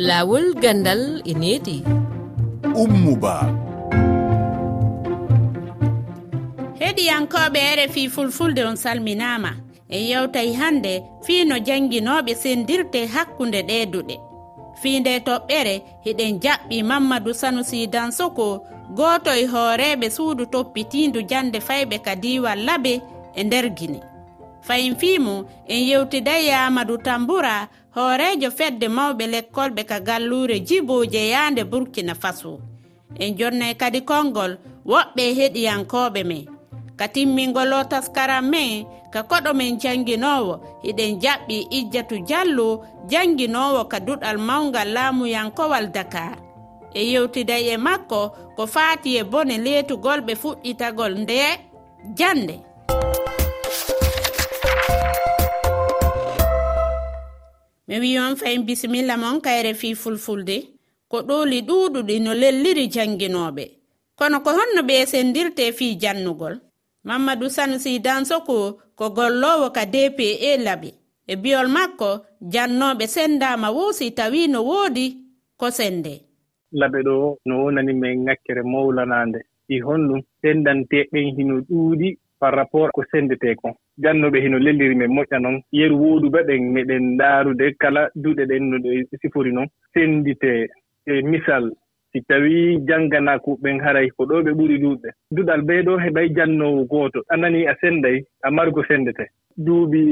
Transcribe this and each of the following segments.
laawol gandal e needi. Ummuba. Heɗiyankoɓe rfi fulfulde on salminama en yewtay hannde fii no jannginoɓe sendirte hakkunde ɗeduɗe fii nde toɓɓere hiɗen jaɓɓi mamadou sanusi dansoko gooto e hooreɓe suudu toppitindu jannde fayɓe ka diwal labe e nder guine fayin fiimu en yewtiday amadou tambura hoorejo fedde mawɓe lekkolɓe ka gallure jiboje yahde burkina faso. En jonnay kadi konngol woɓɓe heɗiyankoɓe men. Ka timmingol o taskaram men ka koɗo men jannginowo hiɗen jaɓɓi ijjatu diallo jannginowo ka duɗal mawgal laamuyankowal dakar. E yewtiday e makko ko faati e bone leetugol ɓe fuɗɗitagol nde jannde mi wi on fayin bisimilla mon kayre fi fulfulde. Ko ɗooli ɗuuɗuɗi no lelliri janginooɓe. Kono ko honno ɓe sendirte fi jannugol. Mamadou sanusi dansoko ko gollowo ka dpe laɓi. E biyol makko jannoɓe sendama woosi tawi no woodi ko sende. Laɓe ɗo no wonani men ŋakkere mawlanande i honɗum sendanteɗen hino ɗuuɗi. par rapport ko sendete kon jannoɓe hino lelliri men moƴƴa noon yeru wooduba ɗen meɗen ndaarude kala duuɗe ɗen no ɗe sifori noon sendite e misal si tawii jannganaakuɓe haray ko ɗo ɓe ɓuri ɗuuɗɓe duɗal ɓee ɗo heɓay jannoowo gooto. A nanii a sennday a margo senndetee duuɓi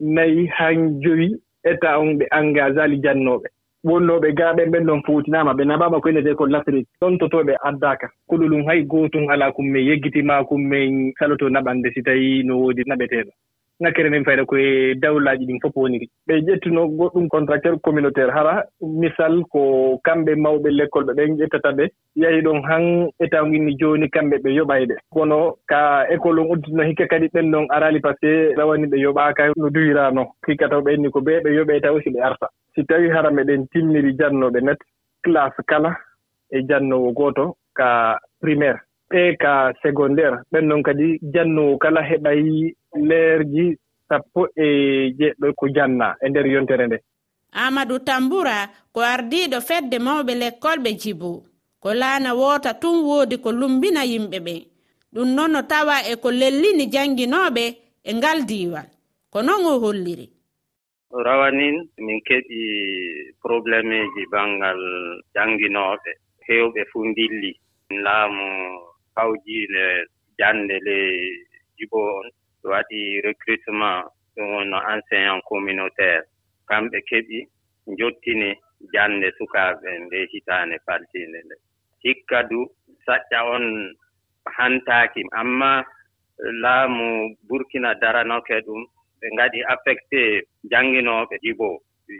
nayi han joyi état e on ɓe engage ali jannooɓe. wonnooɓe gaaɓen ɓen ɗon fuutinaama. Ɓe naɓaama ko innetee ko lasri. Ɗon totooɓe addaaka. Kulolum hay gootum alaa kum min yeggitimaa kum min saloto naɓande si tawii no woodi naɓeteeɗo. ŋakkere nden fayda koye dawlaaji ɗin fof woniri ɓe ƴettunoo goɗɗum contracteur communautaire hara misal ko kamɓe mawɓe l' école ɓe ɓen ƴettata ɓe yahi ɗon han étawginni jooni kamɓe ɓe yoɓayde. Kono ka école on udditino hikka kadi ɓen ɗon araali par ce que rawani ɓe yoɓaaka no duwiranoo hikka taw ɓenni ko ɓe ɓe yoɓee taw si ɓe arta. Si tawii hara meɗen timmiri jannooɓe net classe kala e jannoowo gooto ka primaire. ɓee ka secondaire. Ɓen noon kadi jannoowo kala heɓay leerji sappo e jeɗɗo ko janna e nder yontere nde. Amadou tamboura ko ardiiɗo fedde mawɓe lekkol ɓe jibo ko laana woota tun woodi ko lumbina yimɓe ɓe. Ɗum noon no tawa e ko lellini jannginooɓe e ngal diiwal. Ko noon o holliri? Rawanin min keɓi probléme ji banngal jannginooɓe heewɓe fuu ndilli. Laamu fawjii nde jannde le jibo on waɗi recrutement ɗum wonno enseignant communautaire. Kamɓe keɓi jottini jannde sukaaɓe nde hitaande faltiinde nde. Hikka du saƴƴa on hantaaki ammaa laamu burkina daranoke ɗum ɓe ngaɗi affecté jannginooɓe jibo.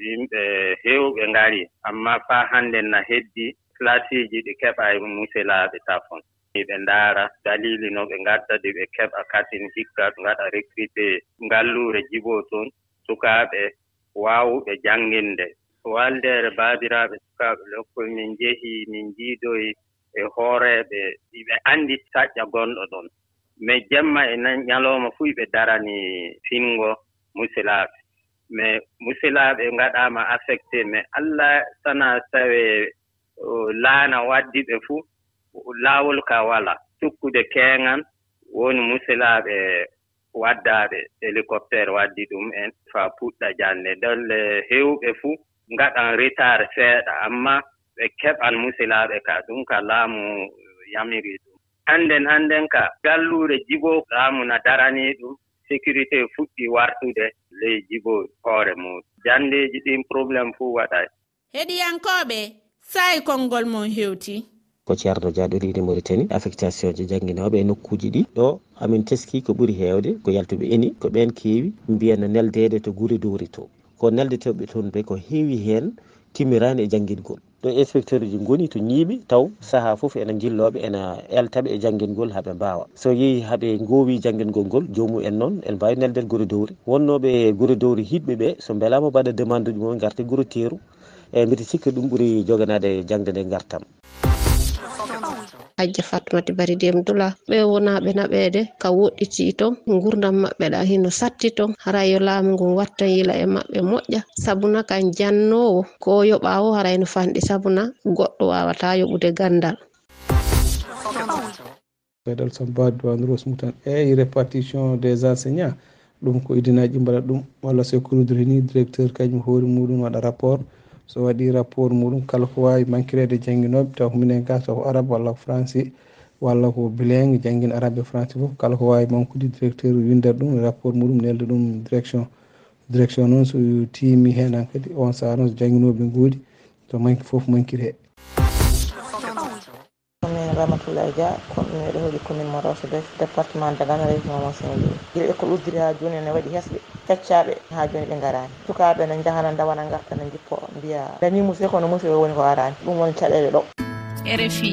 Yimɓe heewɓe ngari ammaa faa hannde na heddi classe ɗi keɓa e muselaaɓe tafon. ɓe ndaara. Dalili no ɓe ngadda de ɓe keɓa katin hikka ngaɗa recruté ngalluure jiboo toon sukaaɓe waawuɓe jannginde waldeere baabiraaɓe sukaaɓe lokkol min njehii min njiidoyi e hooreeɓe ɓe anndi saƴƴa gonɗo ɗon. Mais jemma e ñalooma fuu ɓe darani finngo musilaaɓe. Mais musilaaɓe ngaɗaama affecté mais allah sana tawee laana waddi ɓe fuu laawol ka wala. Sukkude keeŋan woni musilaaɓe waddaaɓe hélicoptére waddi ɗum en faa puɗɗa jannde. Dolle heewɓe fuu ngaɗan retard seeɗa ammaa ɓe keɓan musilaaɓe ka ɗum ka laamu yamiri ɗum. Hannden hannden ka galluure jiboo laamu na daranii ɗum sécurité fuɗɗi wartude ley jiboo hoore muɗum. Janndeeji ɗin probléme fuu waɗay heɗiyankooɓe saayi konngol mon heewti ko ceerno diaɗo riri mauritanie affectation ji jangguinoɓe e nokkuji ɗi. Ɗo amin teski ko ɓuuri hewde ko yaltuɓe eni ko ɓen keewi. Mbiyano neldede to guuri dowri to. Ko neldeteɓe toon ɓe ko heewi hen timmirani e jangguingol ɗo inspecteur uji goni to ñiiɓi taw saaha foof ene jilloɓe ene eltaɓe e jangguingol haaɓe mbawa so yeehi haaɓe gowi jangguingol ngol jomum en noon ene mbawi nelden guuri dowri wonnoɓe e guuri dowri hiɗɓeɓe so beelama mbaɗa demande uji mumen garte guuri teeru. Eyyi mbiɗa sikki ɗum ɓuuri joganade jangde nde gartam hajja fatmati bari dem dula. Ɓe wonaɓe naɓede ka woɗɗiti ton gurdam maɓɓe ɗa hino satti ton. Haray yo laamu ngun wattan yila e maɓɓe moƴƴa. Sabuna kan jannowo ko yoɓawo haray no fanɗi sabuna goɗɗo wawata yoɓude gandal. Ɓeɗon samba diwan rosmutan eyi répartition des enseignants. Ɗum ko idinaji mbaɗa ɗum. Walla so kurodiri ni directeur kañum hoori muɗum waɗa rapport. so waɗi rapport muɗum kala ko wawi manquirede jangguinoɓe taw ko minen ga taw ko arabe walla ko français walla ko bilingue jangguin arabe e français foof kala ko wawi mankude directeur windata ɗum rapport muɗum nelda ɗum direction direction noon so timi hen han kadi on saaha noon so jangguinoɓe guudi to manqui foof mankiri he. Commune ramatoulaye dia commune meɗe hoɗi commune mo rewso doy département dagana région mo sengui guila école uddiri ha joni ene waɗi hesɓe feccaɓe ha joni ɓe garani sukaɓe ne jahana dawana garta ne jippo mbiya danimo sey kono mum woni ko arani ɗum woni caɗele ɗo. Rfi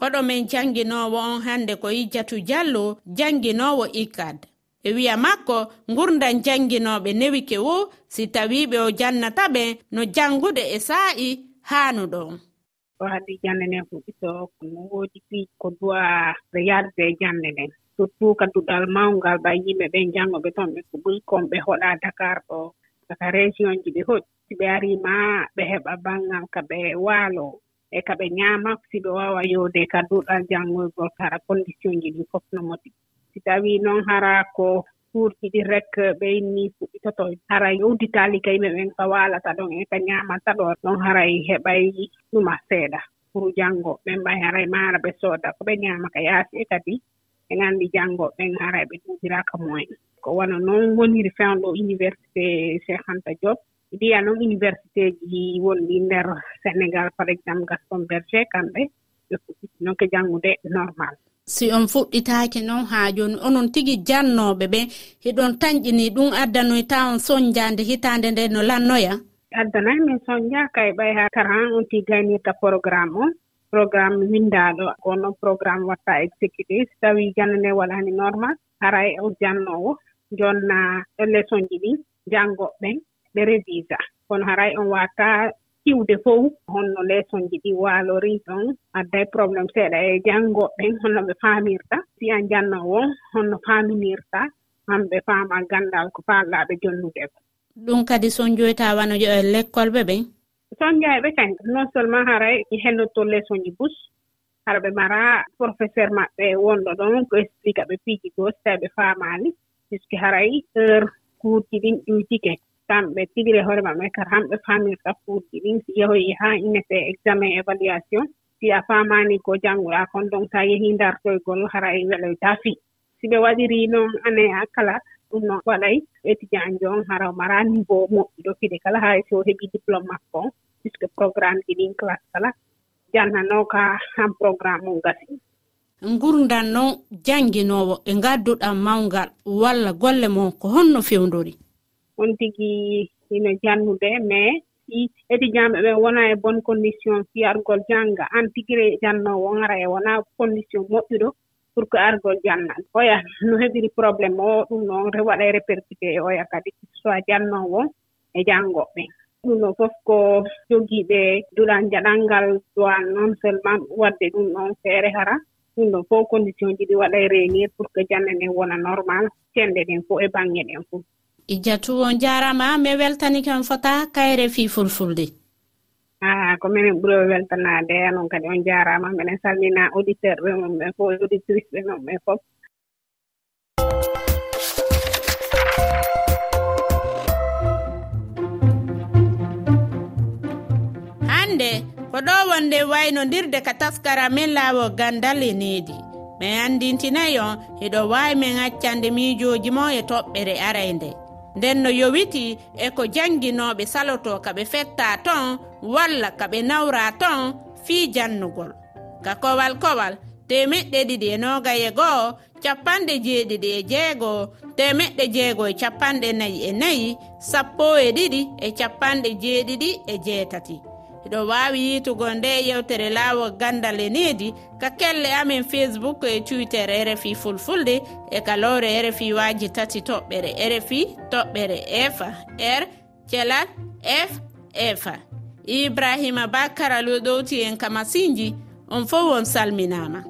koɗo men janguinowo on hande ko yijjatu diallo janguinowo icad e wiya makko gurdan janguinoɓe newi kewo si tawiɓe o jannata ɓe no jangude e saa'i haanuɗon o haadi jannde nden ko ɓiɗɗo ko woodi fii ko duwa ɓe yarde e jannde nden. Surtout ka duɗal mawngal ɓa yimɓe ɓen janngoɓe toon ɓe ko ɓuri komɓe hoɗa dakar ɗo. saka région ji ɓe hoɗi si ɓe arima ɓe heɓa baŋngal ka ɓe waalo e ka ɓe ñaama si ɓe waawa yowde ka duuɗal janngoygol hara condition ji ɗin fof no moti. Si tawii noon hara ko kuurji ɗi rek ɓe inni fuɗɗitoto hara udditaali kayme ɓen ka waalata ɗon e ka ñaamata ɗo ɗon haray e heɓay ɗuma seeɗa. Pour janngo ɓen mbay haray e maara ɓe sooda ko ɓe ñaama ka yaasi e kadi. ɓe nganndi janngo ɓen ara ɓe ɗuudiraaka e moyen. Ko wona noon woniri fewnɗo université cheikh anta diop. Mbiya noon université ji wonɗi ndeer sénégal par exemple gaston berger kamɓe ɓe fuɗɗiti noon fuɗɗitinoke janngude normal. Si on fuɗɗitaake noon haa jooni onon tigi jannooɓe ɓe heɗon tañƴini ɗum addanoy ta on soñjaande hitaande nde no lannoya? Addanayi min soñjaaka e ɓay haa taran on tiggaynirta programme on. programme winndaaɗo ko noon programme watta exécuté so tawii jannane waɗaani normal hara e o jannoowo jonna ɗon leçon ji ɗin janngoɓen ɓe révisa kono haray on waata iwde fof honno leson ji ɗi waalori ɗon adda probléme seeɗa e janngoɓɓen honno ɓe faamirta si an jannowo honno faaminirta hamɓe faama ganndal ko faalɗaaɓe jonnude ko. Ɗum kadi son joyta wano l'école ɓe? ɓen so on kañ? Non seulement haray e hellotto leçon ji bus hara ɓe mara professeur maɓɓe wonɗo ɗon ko explique ɓe piiji goo so tawi ɓe faamaani puisque haray heure kuurji ɗin ƴuytike kamɓe tigire hoore maɓɓe kadi hamɓe faamirta kuurji ɗin si yehoyi haa innete examen évaluation. Si a faamaani ko jannguɗaa kon donc so a yehii ndartoygol haray e weloytaa fii si ɓe waɗiri noon année a kala ɗum noon waɗay étudiant jo on hara mara niveau moƴƴuɗo fide kala hay so heɓii diplôme makko on. puisque programme ji ɗin classe kala. Jalnanoo ka han programme um gasi gurdan noon jannginowo e ngadduɗan mawngal walla golle mon ko honno fewndori? On tigi ino jannude mais si étudiant ɓe wona e bonne condition fiyargol jannga an tigire jannowo ara e wona condition moƴƴuɗo pour que argol jannan oya no heɓiri probléme o ɗum noon waɗa e répercuté e oya kadi soit jannowo e janngoɓe. ɗum ɗon fof ko jogiiɓe duran jaɗal ngal dowan non seulement waɗde ɗum ɗon feere hara. Ɗum ɗon fof condition ji ɗi waɗa réunir pour que jannde ɗen wona normal cenɗe ɗen fof e baŋnge ɗen fof. Ijjatu on jarama mi weltani kam fota kayre fi fulfulde. A ko minen ɓuri weltanade noon kadi on jarama minen salmina auditeur ɓe mon ɓen fof auditrice ɓe mon ɓen fof. hannde ko ɗo wonde waynodirde ka taskara min laawo gandal e needi min andintinayi on hiɗo wawi min accande miijoji mo e toɓɓere araynde nden no yowiti e ko jannginoɓe saloto ka ɓe fetta ton walla ka ɓe nawra ton fii jannugol. Ka kowal kowal temeɗɗe ɗiɗi e noga e goo capanɗe jeeɗiɗi e jeegoo temeɗɗe jeego e capanɗe nayi e nayi sappo e ɗiɗi e capanɗe jeeɗiɗi e jeetati. eɗo wawi yitugo nde yewtere lawol gandal e needi ka kelle amin facebook e twitter e rfi fulfulde e kalore e rfi waji tati toɓɓere e rfi toɓɓere efa r thelal f efa ibrahima bakara lo ɗowti en kamasinji on fof on salminama